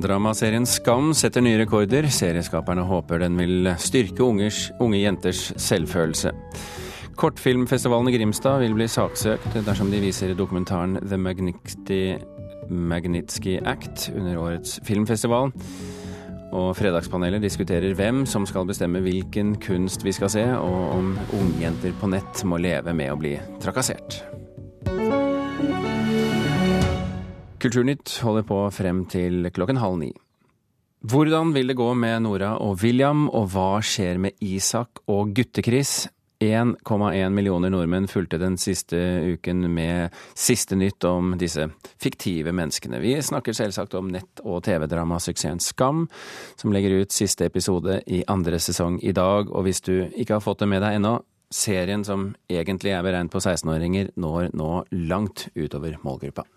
Dramaserien Skam setter nye rekorder. Serieskaperne håper den vil styrke ungers, unge jenters selvfølelse. Kortfilmfestivalen i Grimstad vil bli saksøkt dersom de viser dokumentaren The Magnitsky Act under årets filmfestival. Og Fredagspanelet diskuterer hvem som skal bestemme hvilken kunst vi skal se, og om ungjenter på nett må leve med å bli trakassert. Kulturnytt holder på frem til klokken halv ni. Hvordan vil det gå med Nora og William, og hva skjer med Isak og Gutte-Chris? 1,1 millioner nordmenn fulgte den siste uken med siste nytt om disse fiktive menneskene. Vi snakker selvsagt om nett- og TV-dramasuksessen Skam, som legger ut siste episode i andre sesong i dag. Og hvis du ikke har fått det med deg ennå, serien som egentlig er beregnet på 16-åringer, når nå langt utover målgruppa.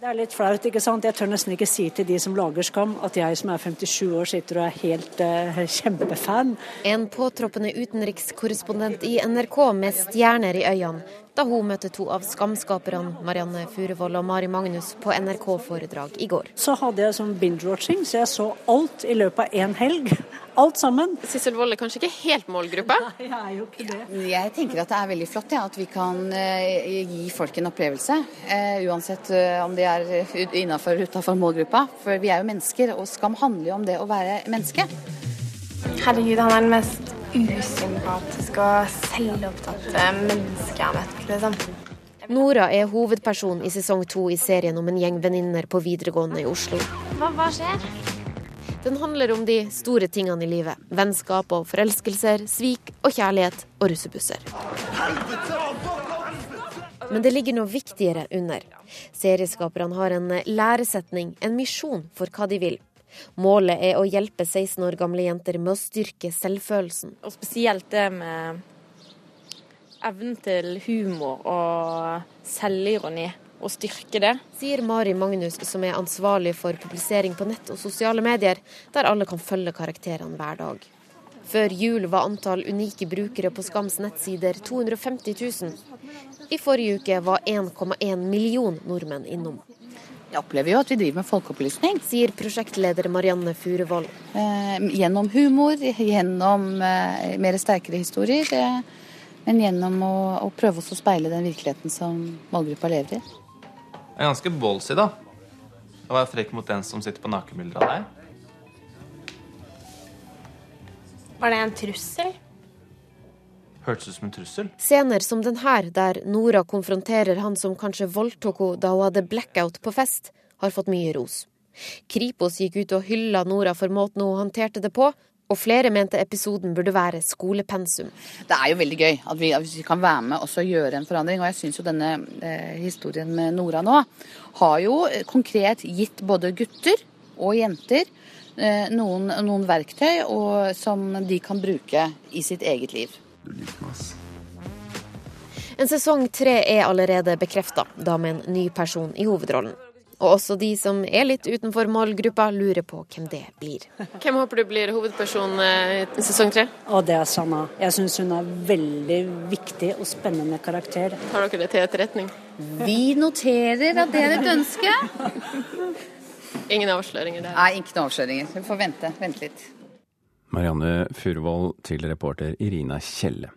Det er litt flaut, ikke sant. Jeg tør nesten ikke si til de som lager Skam at jeg som er 57 år sitter og er helt uh, kjempefan. En påtroppende utenrikskorrespondent i NRK med stjerner i øynene da hun møtte to av Skam-skaperne Marianne Furuvoll og Mari Magnus på NRK-foredrag i går. Så hadde jeg sånn binge-watching, så jeg så alt i løpet av én helg. Alt sammen. Sissel Wold er kanskje ikke helt målgruppa? Nei, jeg er jo ikke det. Jeg tenker at det er veldig flott ja, at vi kan uh, gi folk en opplevelse. Uh, uansett uh, om de er innafor eller utafor målgruppa. For vi er jo mennesker, og Skam handler jo om det å være menneske. Herregud, han er den mest usympatiske og selvopptatte mennesket jeg vet. Liksom. Nora er hovedperson i sesong to i serien om en gjeng venninner på videregående i Oslo. Hva, hva skjer? Den handler om de store tingene i livet. Vennskap og forelskelser, svik og kjærlighet og russebusser. Men det ligger noe viktigere under. Serieskaperne har en læresetning, en misjon for hva de vil. Målet er å hjelpe 16 år gamle jenter med å styrke selvfølelsen. Og spesielt det med evnen til humor og selvironi. Å styrke det. Sier Mari Magnus, som er ansvarlig for publisering på nett og sosiale medier, der alle kan følge karakterene hver dag. Før jul var antall unike brukere på Skams nettsider 250 000. I forrige uke var 1,1 million nordmenn innom. Jeg opplever jo at vi driver med folkeopplysning. Sier prosjektleder Marianne Furuvoll. Eh, gjennom humor, gjennom eh, mer sterkere historier. Eh, men gjennom å, å prøve oss å speile den virkeligheten som målgruppa lever i. Det er ganske ballsy, da. Å være frekk mot den som sitter på nakenbilder av deg. Var det en trussel? Hørtes ut som en trussel. Scener som den her, der Nora konfronterer han som kanskje voldtok henne da hun hadde blackout på fest, har fått mye ros. Kripos gikk ut og hylla Nora for måten hun håndterte det på, og flere mente episoden burde være skolepensum. Det er jo veldig gøy at vi, at vi kan være med og gjøre en forandring. Og jeg syns jo denne eh, historien med Nora nå har jo konkret gitt både gutter og jenter eh, noen, noen, verktøy og, som de kan bruke i sitt eget liv. En sesong tre er allerede bekrefta, da med en ny person i hovedrollen. Og også de som er litt utenfor målgruppa, lurer på hvem det blir. Hvem håper du blir hovedperson i sesong tre? Og det er Sanna. Jeg syns hun er veldig viktig og spennende karakter. Tar dere det til etterretning? Vi noterer at det er et ønske. Ingen avsløringer der? Nei, ikke noen avsløringer. Vi får vente. Vente litt. Marianne Furuvoll til reporter Irina Kjelle.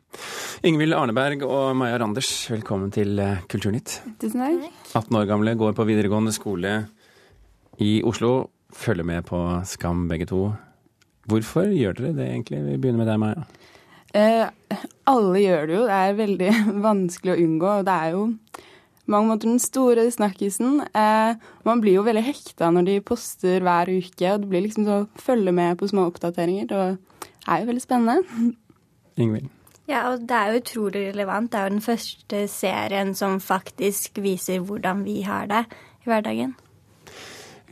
Ingvild Arneberg og Maja Randers, velkommen til eh, Kulturnytt. Tusen takk. 18 år gamle, går på videregående skole i Oslo. Følger med på Skam begge to. Hvorfor gjør dere det egentlig? Vi begynner med deg, Maja. Eh, alle gjør det jo. Det er veldig vanskelig å unngå. og Det er jo mange måter den store snakkisen. Eh, man blir jo veldig hekta når de poster hver uke, og det blir liksom så å følge med på små oppdateringer. Og det er jo veldig spennende. Ingvild? Ja, og det er jo utrolig relevant. Det er jo den første serien som faktisk viser hvordan vi har det i hverdagen.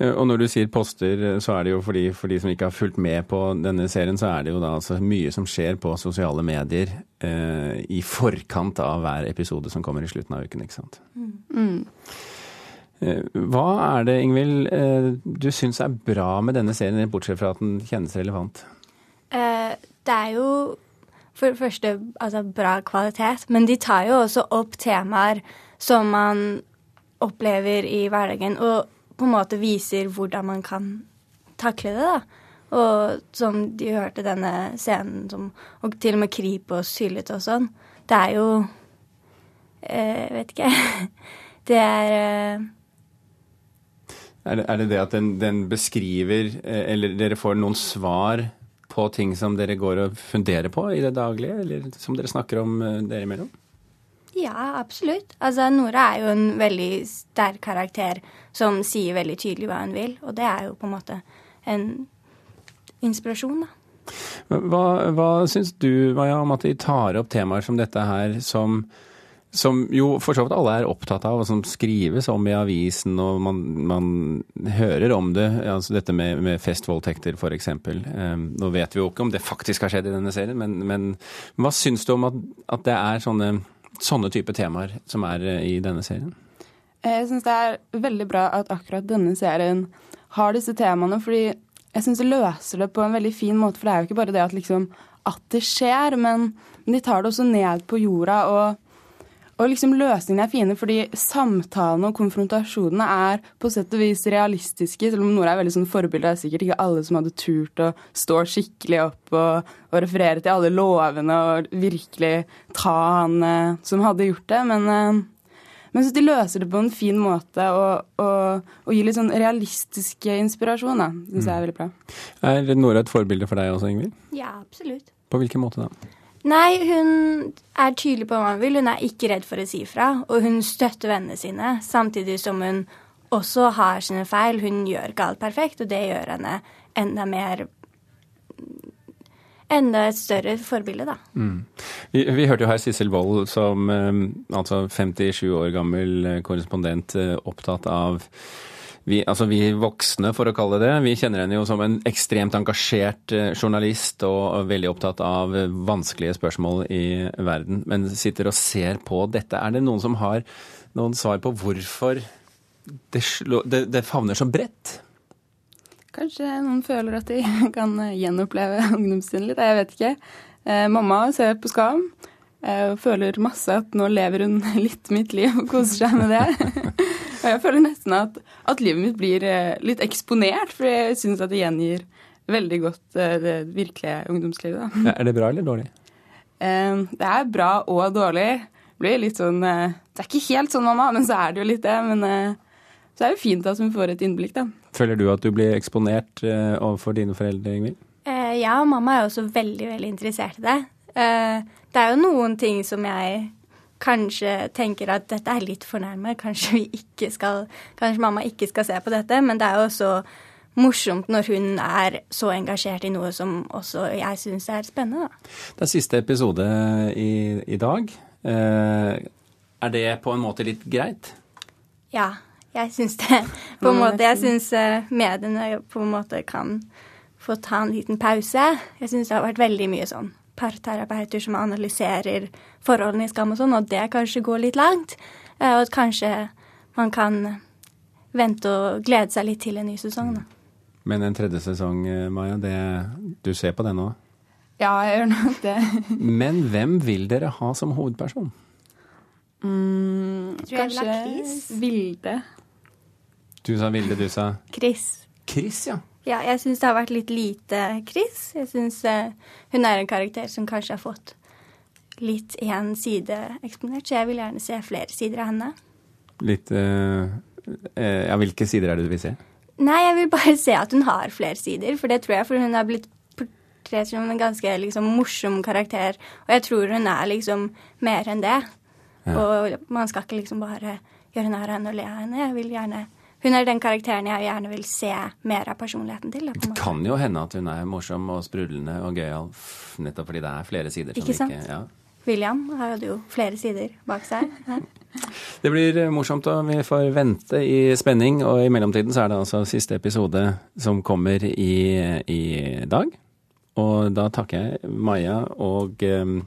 Og når du sier poster, så er det jo fordi for de som ikke har fulgt med på denne serien, så er det jo da altså mye som skjer på sosiale medier eh, i forkant av hver episode som kommer i slutten av uken, ikke sant. Mm. Eh, hva er det, Ingvild, eh, du syns er bra med denne serien, bortsett fra at den kjennes relevant? Eh, det er jo for det første altså, bra kvalitet, men de tar jo også opp temaer som man opplever i hverdagen, og på en måte viser hvordan man kan takle det, da. Og som de hørte denne scenen som Og til og med Kripos hyllet og sånn. Det er jo jeg Vet ikke. Det er eh, er det, er det det at den, den beskriver, eh, eller dere får noen svar på ting som dere går og funderer på i det daglige, eller som dere snakker om eh, dere imellom? Ja, absolutt. Altså, Nora er jo en veldig sterk karakter som sier veldig tydelig hva hun vil, og det er jo på en måte en inspirasjon, da. Hva, hva syns du, Maja, om at de tar opp temaer som dette her, som, som jo for så vidt alle er opptatt av, og som skrives om i avisen, og man, man hører om det, altså dette med, med festvoldtekter f.eks. Um, nå vet vi jo ikke om det faktisk har skjedd i denne serien, men, men hva syns du om at, at det er sånne, sånne type temaer som er eh, i denne serien? Jeg syns det er veldig bra at akkurat denne serien har disse temaene, fordi jeg syns det løser det på en veldig fin måte. For det er jo ikke bare det at, liksom, at det skjer, men de tar det også ned på jorda. Og, og liksom løsningene er fine, fordi samtalene og konfrontasjonene er på sett og vis realistiske. Selv om Nora er veldig sånn forbilde. Det er sikkert ikke alle som hadde turt å stå skikkelig opp og, og referere til alle lovene og virkelig ta han eh, som hadde gjort det. Men eh, men så de løser det på en fin måte og, og, og gir litt sånn realistisk inspirasjon. Det syns jeg er veldig bra. Er Nora et forbilde for deg også, Ingvild? Ja, absolutt. På hvilken måte da? Nei, hun er tydelig på hva hun vil. Hun er ikke redd for å si fra. Og hun støtter vennene sine, samtidig som hun også har sine feil. Hun gjør ikke alt perfekt, og det gjør henne enda mer enda et større forbilde, da. Mm. Vi, vi, hørte jo her Sissel Wold som eh, altså 57 år gammel eh, korrespondent eh, opptatt av vi, altså vi voksne, for å kalle det det, vi kjenner henne jo som en ekstremt engasjert journalist og veldig opptatt av vanskelige spørsmål i verden, men sitter og ser på dette. Er det noen som har noen svar på hvorfor det, det, det favner så bredt? Kanskje noen føler at de kan gjenoppleve ungdomstiden litt. Jeg vet ikke. Eh, mamma ser på Skam eh, og føler masse at nå lever hun litt mitt liv og koser seg med det. Og jeg føler nesten at, at, livet mitt blir eh, litt eksponert, for jeg syns at det gjengir veldig godt eh, det virkelige ungdomslivet. Ja, er det bra eller dårlig? Eh, det er bra og dårlig. Det blir litt sånn Det er ikke helt sånn, mamma, men så er det jo litt det. Men så er det jo fint at vi får et innblikk, da. Føler du at du blir eksponert overfor dine foreldre, Ingvild? Ja, mamma er også veldig, veldig interessert i det. Det er jo noen ting som jeg kanskje tenker at dette er litt for nærme. Kanskje, vi ikke skal, kanskje mamma ikke skal se på dette. Men det er jo også morsomt når hun er så engasjert i noe som også jeg syns er spennende. Da. Det er siste episode i, i dag. er det på en måte litt greit? Ja. Jeg syns det. På en måte, jeg syns uh, mediene på en måte kan få ta en liten pause. Jeg syns det har vært veldig mye sånn parterapeuter som analyserer forholdene i Skam og sånn, og det kanskje går litt langt. Uh, og at kanskje man kan vente og glede seg litt til en ny sesong, da. Men en tredje sesong, eh, Maja, det, du ser på det nå? Ja, jeg gjør nok det. Men hvem vil dere ha som hovedperson? Mm, kanskje Vilde. Du sa Vilde, du sa Chris. Chris, ja. Ja, jeg syns det har vært litt lite Chris. Jeg syns uh, hun er en karakter som kanskje har fått litt én side eksponert, så jeg vil gjerne se flere sider av henne. Litt uh, uh, Ja, hvilke sider er det du vil se? Nei, jeg vil bare se at hun har flere sider, for det tror jeg, for hun har blitt portrett som en ganske liksom, morsom karakter, og jeg tror hun er liksom mer enn det. Ja. Og man skal ikke liksom bare gjøre narr av henne og le av henne. Jeg vil gjerne hun er den karakteren jeg gjerne vil se mer av personligheten til. det kan jo hende at hun er morsom og sprudlende og gøyal, nettopp fordi det er flere sider. Ikke sant? Ikke, ja. William hadde jo flere sider bak seg. Det blir morsomt, og vi får vente i spenning. Og i mellomtiden så er det altså siste episode som kommer i, i dag. Og da takker jeg Maja og um,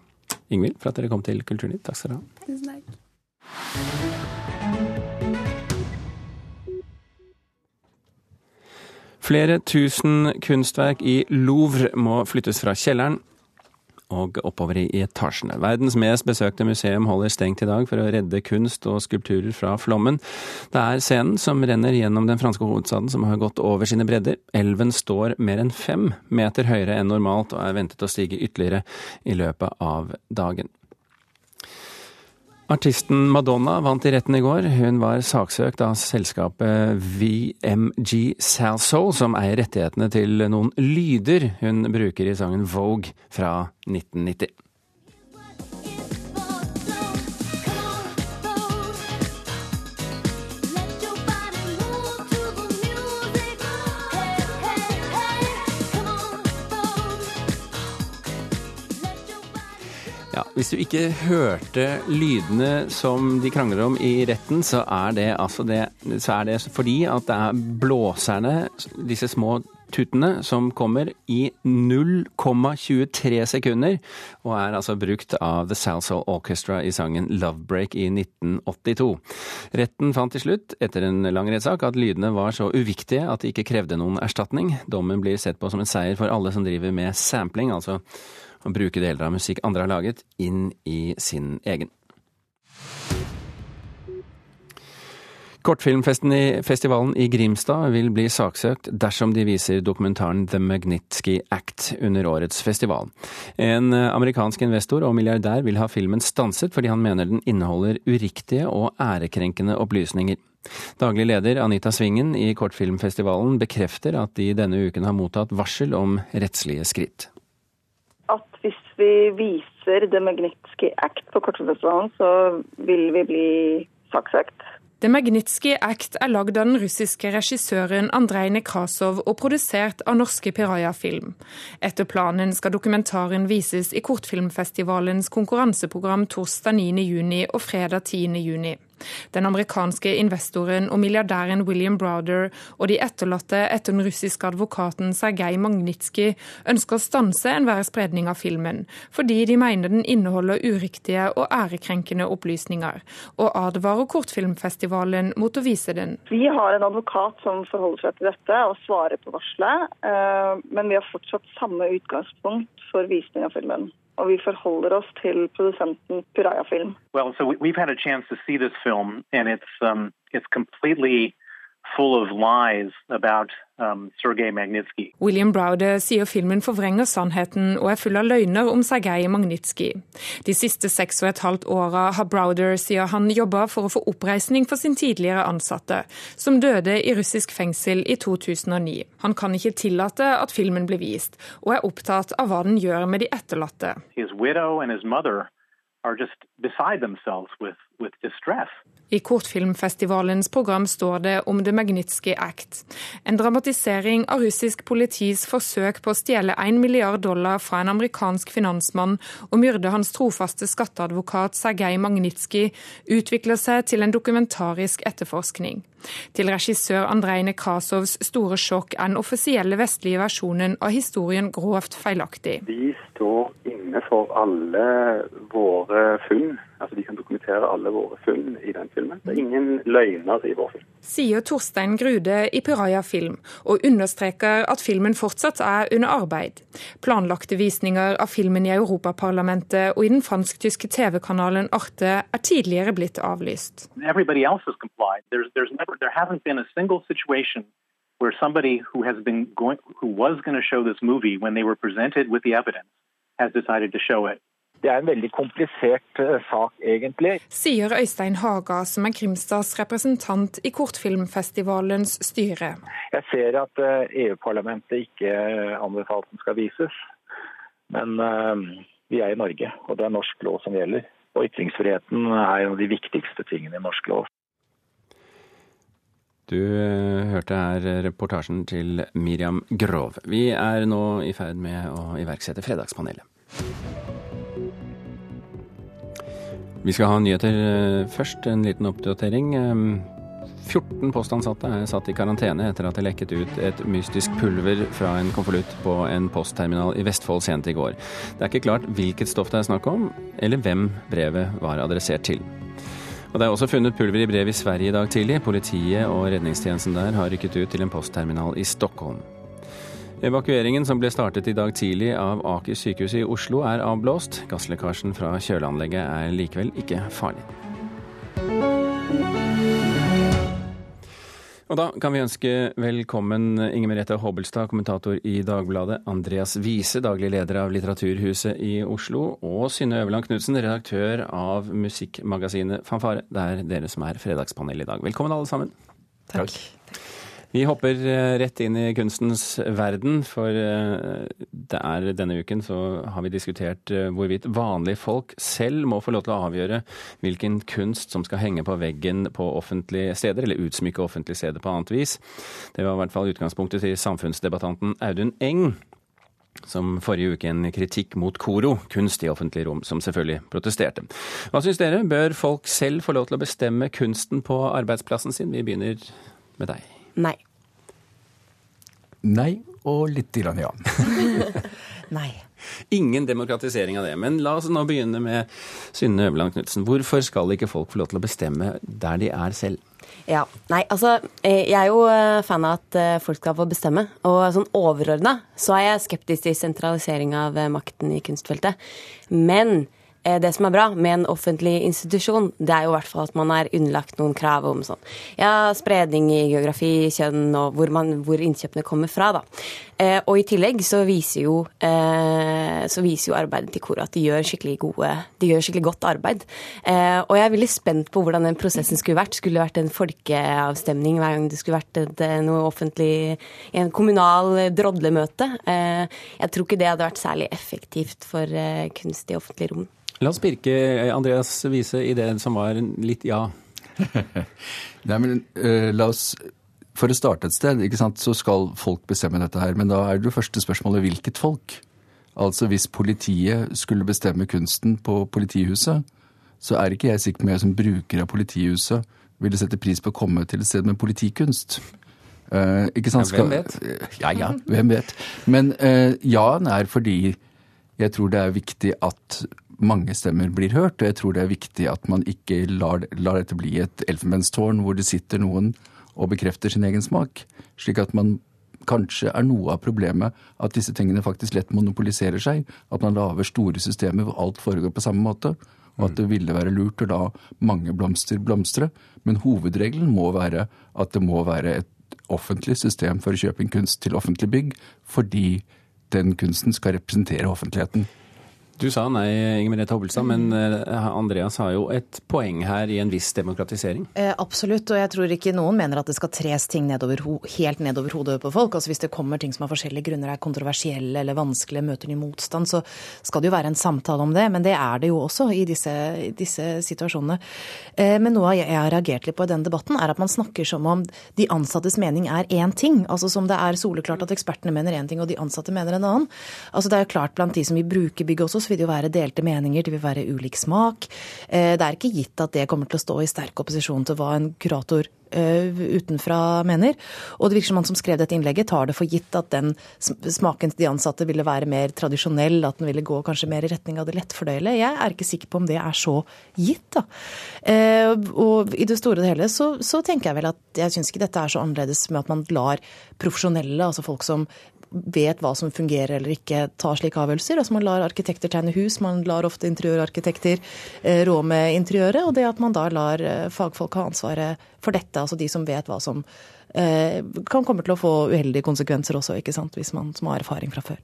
Ingvild for at dere kom til Kulturnytt. Takk skal dere ha. Tusen takk. Flere tusen kunstverk i Louvre må flyttes fra kjelleren. og oppover i etasjene. Verdens mest besøkte museum holder stengt i dag for å redde kunst og skulpturer fra flommen. Det er scenen som renner gjennom den franske hovedstaden som har gått over sine bredder. Elven står mer enn fem meter høyere enn normalt og er ventet å stige ytterligere i løpet av dagen. Artisten Madonna vant i retten i går. Hun var saksøkt av selskapet VMG Salsoul, som eier rettighetene til noen lyder hun bruker i sangen Vogue fra 1990. Ja, Hvis du ikke hørte lydene som de krangler om i retten, så er det, altså det, så er det fordi at det er blåserne, disse små tutene, som kommer i 0,23 sekunder, og er altså brukt av The Salsoul Orchestra i sangen Lovebreak i 1982. Retten fant til slutt, etter en lang rettssak, at lydene var så uviktige at de ikke krevde noen erstatning. Dommen blir sett på som en seier for alle som driver med sampling, altså å bruke deler av musikk andre har laget, inn i sin egen. Kortfilmfestivalen i Grimstad vil bli saksøkt dersom de viser dokumentaren The Magnitsky Act under årets festival. En amerikansk investor og milliardær vil ha filmen stanset fordi han mener den inneholder uriktige og ærekrenkende opplysninger. Daglig leder Anita Svingen i Kortfilmfestivalen bekrefter at de denne uken har mottatt varsel om rettslige skritt vi viser The Magnitsky Act på Kortfilmfestivalen, så vil vi bli saksøkt. The Magnitsky Act er lagd av den russiske regissøren Andrej Nekrasov og produsert av norske Piraya Film. Etter planen skal dokumentaren vises i Kortfilmfestivalens konkurranseprogram torsdag 9.6 og fredag 10.6. Den amerikanske investoren og milliardæren William Browder og de etterlatte etter den russiske advokaten Sergej Magnitsky ønsker å stanse enhver spredning av filmen, fordi de mener den inneholder uriktige og ærekrenkende opplysninger, og advarer Kortfilmfestivalen mot å vise den. Vi har en advokat som forholder seg til dette og svarer på varselet, eh, men vi har fortsatt samme utgangspunkt for visning av filmen og vi forholder oss til produsenten Puraya Film. Well, so we've had a chance to see this film, and it's um, it's completely full of lies about um, Sergej Magnitsky. William Browder sier filmen forvrenger sannheten og er full av løgner om Sergej Magnitsky. De siste seks og et halvt åra har Browder, sier han, jobba for å få oppreisning for sin tidligere ansatte, som døde i russisk fengsel i 2009. Han kan ikke tillate at filmen blir vist, og er opptatt av hva den gjør med de etterlatte. His widow and his mother are just beside themselves with, with distress. I Kortfilmfestivalens program står det om The Magnitsky Act, en dramatisering av russisk politis forsøk på å stjele 1 milliard dollar fra en amerikansk finansmann og myrde hans trofaste skatteadvokat Sergej Magnitsky, utvikler seg til en dokumentarisk etterforskning. Til regissør Andrej Nekrasovs store sjokk er den offisielle vestlige versjonen av historien grovt feilaktig. Vi står inne for alle våre funn. Altså De kan dokumentere alle våre funn i den filmen. Det er ingen løgner i vår film. Sier Torstein Grude i Piraja Film, og understreker at filmen fortsatt er under arbeid. Planlagte visninger av filmen i Europaparlamentet og i den fransk-tyske TV-kanalen Arte er tidligere blitt avlyst. There's, there's never, there hasn't been a single situation where somebody who has been going, who was going to show this movie when they were presented with the evidence, has decided to show it. Det er en veldig komplisert uh, sak, egentlig. Sier Øystein Haga, som er Grimstads representant i Kortfilmfestivalens styre. Jeg ser at uh, EU-parlamentet ikke anbefaler at den skal vises. Men uh, vi er i Norge, og det er norsk lov som gjelder. Og ytringsfriheten er en av de viktigste tingene i norsk lov. Du hørte her reportasjen til Miriam Grov. Vi er nå i ferd med å iverksette Fredagspanelet. Vi skal ha nyheter først. En liten oppdatering. 14 postansatte er satt i karantene etter at det lekket ut et mystisk pulver fra en konvolutt på en postterminal i Vestfold sent i går. Det er ikke klart hvilket stoff det er snakk om, eller hvem brevet var adressert til. Og Det er også funnet pulver i brev i Sverige i dag tidlig. Politiet og redningstjenesten der har rykket ut til en postterminal i Stockholm. Evakueringen som ble startet i dag tidlig av Aker sykehus i Oslo er avblåst. Gasslekkasjen fra kjøleanlegget er likevel ikke farlig. Og da kan vi ønske velkommen Inger Merete Hobbelstad, kommentator i Dagbladet, Andreas Wiese, daglig leder av Litteraturhuset i Oslo, og Synne Øverland Knutsen, redaktør av musikkmagasinet Fanfare. Det er dere som er fredagspanel i dag. Velkommen alle sammen. Takk. Vi hopper eh, rett inn i kunstens verden, for eh, det er denne uken så har vi diskutert eh, hvorvidt vanlige folk selv må få lov til å avgjøre hvilken kunst som skal henge på veggen på offentlige steder, eller utsmykke offentlige steder på annet vis. Det var i hvert fall utgangspunktet til samfunnsdebattanten Audun Eng som forrige uke en kritikk mot Koro, kunst i offentlig rom, som selvfølgelig protesterte. Hva syns dere? Bør folk selv få lov til å bestemme kunsten på arbeidsplassen sin? Vi begynner med deg. Nei. Nei og litt grann ja. Nei. Ingen demokratisering av det. Men la oss nå begynne med Synne Øverland Knutsen. Hvorfor skal ikke folk få lov til å bestemme der de er selv? Ja, nei, altså Jeg er jo eh, fan av at eh, folk skal få bestemme. Og sånn overordna så er jeg skeptisk til sentralisering av eh, makten i kunstfeltet. Men Eh, det som er bra med en offentlig institusjon, det er jo i hvert fall at man er underlagt noen krav om sånn ja, spredning i geografi, kjønn og hvor, man, hvor innkjøpene kommer fra. da. Eh, og i tillegg så viser jo, eh, så viser jo arbeidet til Kora at de gjør skikkelig gode, de gjør skikkelig godt arbeid. Eh, og jeg er veldig spent på hvordan den prosessen skulle vært. Skulle det vært en folkeavstemning hver gang det skulle vært et, eh, noe offentlig en kommunal drodlemøte? Eh, jeg tror ikke det hadde vært særlig effektivt for kunst i offentlig rom. La oss pirke Andreas Wiese i det som var litt ja. Nei, men uh, la oss For å starte et sted, ikke sant, så skal folk bestemme dette her. Men da er det jo første spørsmålet hvilket folk? Altså hvis politiet skulle bestemme kunsten på politihuset, så er ikke jeg sikker på om jeg som bruker av politihuset ville sette pris på å komme til et sted med politikunst. Uh, ikke sant? Ja, hvem vet? Ja ja, hvem vet. Men uh, ja-en er fordi jeg tror det er viktig at mange stemmer blir hørt. Og jeg tror det er viktig at man ikke lar, lar dette bli et elfenbenstårn hvor det sitter noen og bekrefter sin egen smak. Slik at man kanskje er noe av problemet at disse tingene faktisk lett monopoliserer seg. At man lager store systemer hvor alt foregår på samme måte. Og at det ville være lurt å la mange blomster blomstre. Men hovedregelen må være at det må være et offentlig system for å kjøpe en kunst til offentlig bygg, fordi den kunsten skal representere offentligheten. Du sa nei, Inger Merete Hobbelstad, men eh, Andreas har jo et poeng her i en viss demokratisering? Eh, absolutt, og jeg tror ikke noen mener at det skal tres ting nedover, helt nedover hodet på folk. Altså Hvis det kommer ting som av forskjellige grunner er kontroversielle eller vanskelige, møter ny motstand, så skal det jo være en samtale om det. Men det er det jo også i disse, disse situasjonene. Eh, men noe jeg har reagert litt på i denne debatten, er at man snakker som om de ansattes mening er én ting. Altså som det er soleklart at ekspertene mener én ting og de ansatte mener en annen. Altså Det er jo klart blant de som vil bruke bygget også, så vil det jo være delte meninger, det vil være ulik smak. Eh, det er ikke gitt at det kommer til å stå i sterk opposisjon til hva en kurator eh, utenfra mener. Og det virker som han som skrev dette innlegget, tar det for gitt at den smaken til de ansatte ville være mer tradisjonell, at den ville gå kanskje mer i retning av det lettfordøyelige. Jeg er ikke sikker på om det er så gitt, da. Eh, og i det store og hele så, så tenker jeg vel at jeg syns ikke dette er så annerledes med at man lar profesjonelle, altså folk som vet hva som fungerer eller ikke, tar slike avgjørelser. Altså Man lar arkitekter tegne hus, man lar ofte interiørarkitekter eh, rå med interiøret. Og det at man da lar eh, fagfolk ha ansvaret for dette, altså de som vet hva som eh, kan komme til å få uheldige konsekvenser også, ikke sant, hvis man som har erfaring fra før.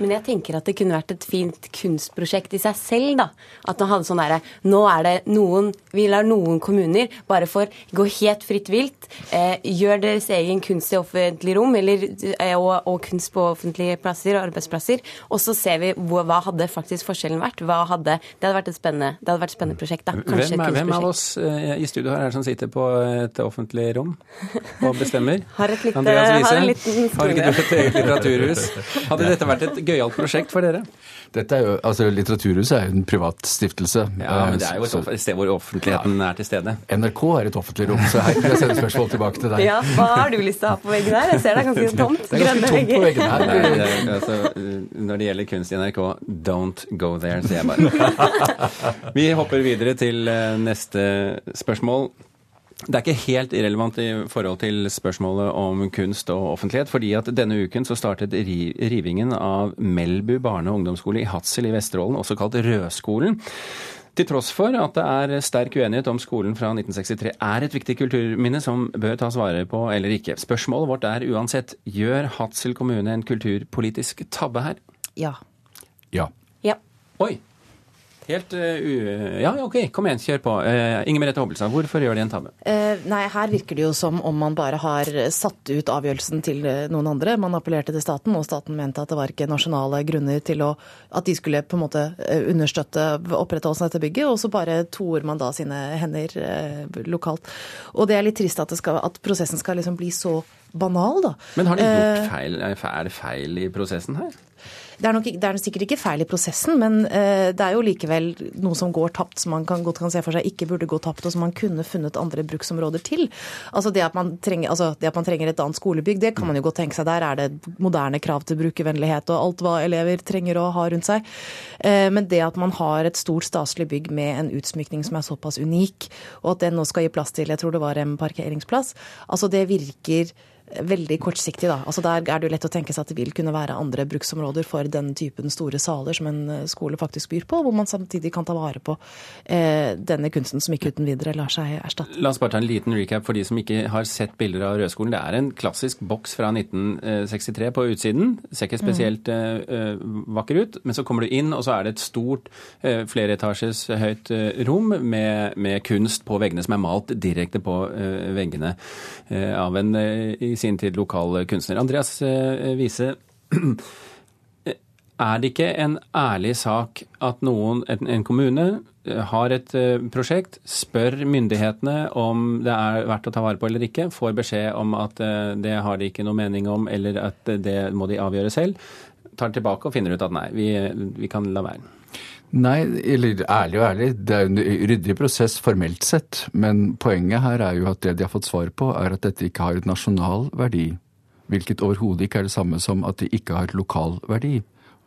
Men jeg tenker at det kunne vært et fint kunstprosjekt i seg selv, da. At man hadde sånn derre Nå er det noen Vi lar noen kommuner bare for gå helt fritt vilt, eh, gjør deres egen kunst i offentlig rom, eller, eh, og, og, kunst på offentlige plasser og arbeidsplasser, og så ser vi hvor, hva hadde faktisk forskjellen vært. Hva hadde Det hadde vært et spennende, det hadde vært et spennende prosjekt, da. Kanskje hvem, hvem av oss eh, i studio her er det som sitter på et offentlig rom og bestemmer? har et lite, Andreas Wiese, har, har ikke du et eget litteraturhus? Hadde dette vært et gøyalt prosjekt for dere? Dette er jo, altså Litteraturhuset er jo en privat stiftelse. Ja, men det er jo et sted hvor offentligheten ja. er til stede. NRK er et offentlig rom, så her kan jeg sende spørsmål tilbake til deg. Ja, Hva har du lyst til å ha på veggen her? Jeg ser det er ganske tomt. Det er ganske tomt på veggen her. Nei, det, altså, når det gjelder kunst i NRK, don't go there, sier jeg bare. Vi hopper videre til eh, neste spørsmål. Det er ikke helt irrelevant i forhold til spørsmålet om kunst og offentlighet, fordi at denne uken så startet rivingen av Melbu barne- og ungdomsskole i Hadsel i Vesterålen, også kalt Rødskolen. Til tross for at det er sterk uenighet om skolen fra 1963 er et viktig kulturminne som bør tas vare på eller ikke. Spørsmålet vårt er uansett, gjør Hadsel kommune en kulturpolitisk tabbe her? Ja. Ja. Ja. Oi. Helt uh. Ja, OK, kom igjen, kjør på. Uh, Inger Merete Hobbelstad, hvorfor gjør de en tabbe? Uh, nei, her virker det jo som om man bare har satt ut avgjørelsen til eh, noen andre. Man appellerte til staten, og staten mente at det var ikke nasjonale grunner til å At de skulle på en måte eh, understøtte opprettholdelsen av dette bygget, og så bare toer man da sine hender eh, lokalt. Og det er litt trist at, skal, at prosessen skal liksom bli så banal, da. Men har de Eh, gjort feil? Er det feil i prosessen her? Det er, nok, det er sikkert ikke feil i prosessen, men eh, det er jo likevel noe som går tapt, som man kan, godt kan se for seg ikke burde gå tapt, og som man kunne funnet andre bruksområder til. Altså det at man trenger, altså det at man trenger et annet skolebygg, det kan man jo godt tenke seg. Der er det moderne krav til brukervennlighet og alt hva elever trenger å ha rundt seg. Eh, men det at man har et stort staselig bygg med en utsmykning som er såpass unik, og at den nå skal gi plass til, jeg tror det var en parkeringsplass, altså det virker veldig kortsiktig, da. Altså Der er det jo lett å tenke seg at det vil kunne være andre bruksområder for den typen store saler som en eh, skole faktisk byr på, hvor man samtidig kan ta vare på eh, denne kunsten som ikke uten videre lar seg erstatte. La oss bare ta en liten recap for de som ikke har sett bilder av Rødskolen. Det er en klassisk boks fra 1963 på utsiden. Ser ikke spesielt eh, eh, vakker ut, men så kommer du inn, og så er det et stort eh, flereetasjes høyt eh, rom med, med kunst på veggene som er malt direkte på veggene av en eh, i sin tid lokal kunstner. Andreas eh, Wiese, er det ikke en ærlig sak at noen, en, kommune eh, har et eh, prosjekt, spør myndighetene om det er verdt å ta vare på eller ikke, får beskjed om at eh, det har de ikke noe mening om, eller at det må de avgjøre selv, tar tilbake og finner ut at nei, vi, vi kan la være. Nei, eller ærlig og ærlig, det er en ryddig prosess formelt sett, men poenget her er jo at det de har fått svar på, er at dette ikke har et nasjonal verdi. Hvilket overhodet ikke er det samme som at det ikke har et lokal verdi.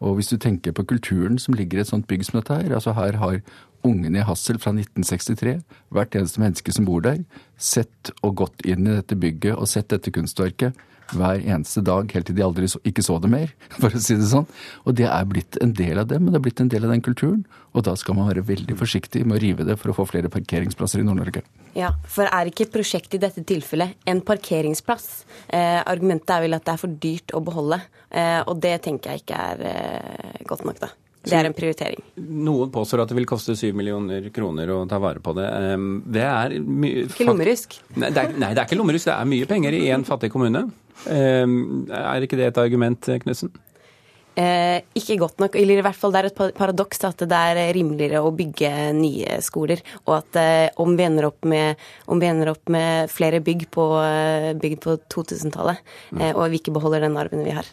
Og hvis du tenker på kulturen som ligger i et sånt bygg som dette her, altså her har ungene i Hassel fra 1963, hvert eneste menneske som bor der, sett og gått inn i dette bygget og sett dette kunstverket hver eneste dag, helt til de aldri så, ikke så det mer, for å si det sånn. Og det er blitt en del av dem, og det er blitt en del av den kulturen. Og da skal man være veldig forsiktig med å rive det for å få flere parkeringsplasser i Nord-Norge. Ja, for er ikke prosjektet i dette tilfellet en parkeringsplass? Eh, argumentet er vel at det er for dyrt å beholde, eh, og det tenker jeg ikke er eh, godt nok, da. Det er en prioritering. Noen påstår at det vil koste 7 millioner kroner å ta vare på det. Det er mye Ikke lommerusk. Nei, det nei, det er ikke lommerusk. Det er mye penger i en fattig kommune. Er ikke det et argument, Knutsen? Eh, ikke godt nok, eller i hvert fall det er et paradoks at det er rimeligere å bygge nye skoler, og at eh, om, vi med, om vi ender opp med flere bygg på, eh, på 2000-tallet, eh, og vi ikke beholder den arven vi har.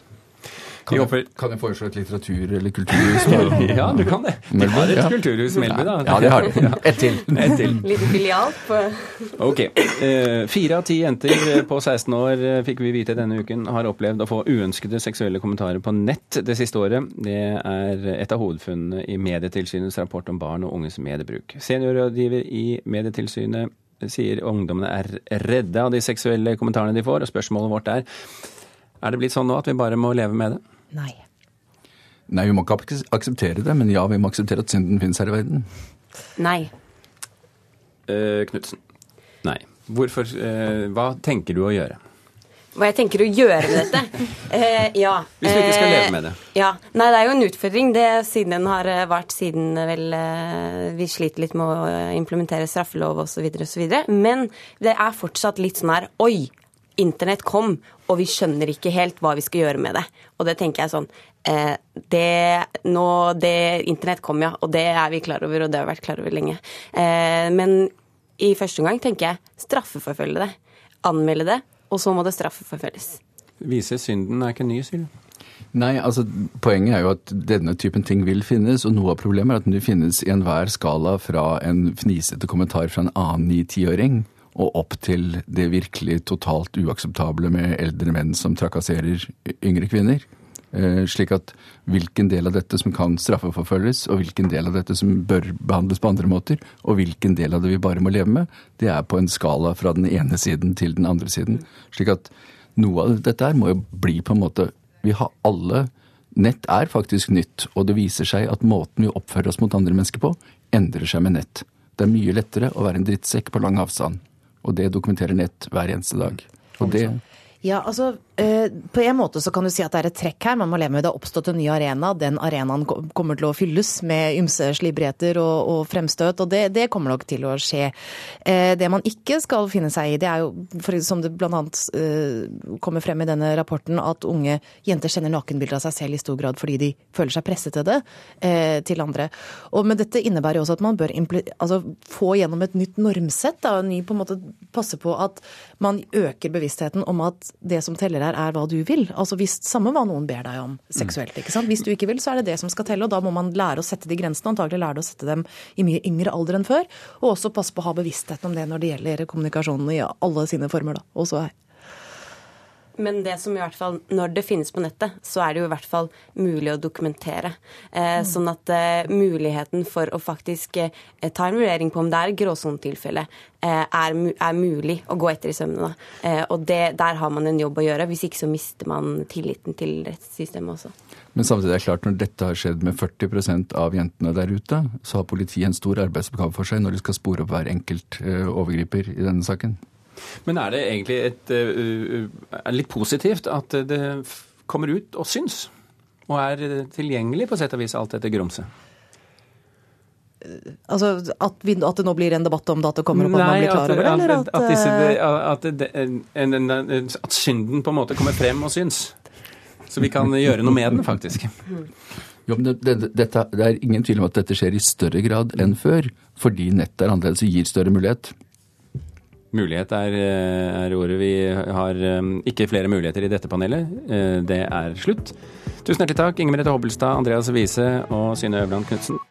Kan jeg, kan jeg foreslå et litteratur- eller kulturhus? Ja, du kan det. De har et ja. kulturhus Melby, da. Ja, det har de. Ett til. Et til. Litt filial på Ok. Eh, Fire av ti jenter på 16 år eh, fikk vi vite denne uken har opplevd å få uønskede seksuelle kommentarer på nett det siste året. Det er et av hovedfunnene i Medietilsynets rapport om barn og unges mediebruk. Seniorrådgiver i Medietilsynet sier ungdommene er redde av de seksuelle kommentarene de får, og spørsmålet vårt er er det blitt sånn nå at vi bare må leve med det? Nei. Nei, vi må ikke akseptere det, men ja, vi må akseptere at synden finnes her i verden. Nei. Eh, Knutsen. Nei. Hvorfor eh, Hva tenker du å gjøre? Hva jeg tenker å gjøre med dette? Eh, ja. Hvis du ikke skal eh, leve med det. Ja. Nei, det er jo en utfordring det siden den har eh, vært siden eh, vel eh, Vi sliter litt med å eh, implementere straffelov osv. osv. Men det er fortsatt litt sånn her Oi! Internett kom, og vi skjønner ikke helt hva vi skal gjøre med det. Og det tenker jeg sånn eh, det, nå, det, Internett kom, ja, og det er vi klar over, og det har vi vært klar over lenge. Eh, men i første omgang tenker jeg straffeforfølge det. Anmelde det, og så må det straffeforfølges. Vise synden er ikke ny, sier du. Nei, altså Poenget er jo at denne typen ting vil finnes, og noe av problemet er at den finnes i enhver skala fra en fnisete kommentar fra en annen ni-tiåring og opp til det virkelig totalt uakseptable med eldre menn som trakasserer yngre kvinner. Eh, slik at hvilken del av dette som kan straffeforfølges, og hvilken del av dette som bør behandles på andre måter, og hvilken del av det vi bare må leve med, det er på en skala fra den ene siden til den andre siden. Slik at noe av dette her må jo bli på en måte Vi har alle Nett er faktisk nytt, og det viser seg at måten vi oppfører oss mot andre mennesker på, endrer seg med nett. Det er mye lettere å være en drittsekk på lang avstand. Og det dokumenterer nett hver eneste dag. Og det Ja, altså på en måte så kan du si at det er et trekk her. Man må leve med det har oppstått en ny arena. Den arenaen kommer til å fylles med ymse slibrigheter og, og, fremstøt, og det, det, kommer nok til å skje. Eh, det man ikke skal finne seg i, det er jo, for, som det bl.a. Eh, kommer frem i denne rapporten, at unge jenter sender nakenbilder av seg selv i stor grad fordi de føler seg presset til det til andre. Og, men dette innebærer jo også at man bør altså, få gjennom et nytt normsett. Da, ny, på en måte passe på at man øker bevisstheten om at det som teller her, er hva du vil. Altså hvis, Samme hva noen ber deg om seksuelt. ikke sant? Hvis du ikke vil, så er det det som skal telle. og Da må man lære å sette de grensene. Antagelig lære å sette dem i mye yngre alder enn før. Og også passe på å ha bevisstheten om det når det gjelder kommunikasjonen i alle sine former. da, også her. Men det som i hvert fall, når det finnes på nettet, så er det jo i hvert fall mulig å dokumentere. Eh, mm. Sånn at eh, muligheten for å faktisk eh, ta en vurdering på om det er gråsonetilfelle, eh, er, er, mulig å gå etter i sømmene. Eh, og det, der har man en jobb å gjøre. Hvis ikke så mister man tilliten til rettssystemet også. Men samtidig er det klart, når dette har skjedd med 40 av jentene der ute, så har politiet en stor arbeidsoppgave for seg når de skal spore opp hver enkelt eh, overgriper i denne saken. Men er det egentlig et, er litt positivt at det kommer ut og syns? Og er tilgjengelig på sett og vis alt dette grumset? Altså at, vi, at, det nå blir en debatt om det, at det kommer opp at man blir klar over det? Eller at, at, disse, at, at, synden på en måte kommer frem og syns? Så vi kan gjøre noe med den, faktisk. Jo, men det, det, dette, det er ingen tvil om at dette skjer i større grad enn før, fordi nettet er annerledes og gir større mulighet. Mulighet er, eh, er, ordet. Vi har eh, ikke flere muligheter i dette panelet. Eh, det er slutt. Tusen hjertelig takk, Inger Merete Hobbelstad, Andreas Wiese og Synne Øverland Knutsen.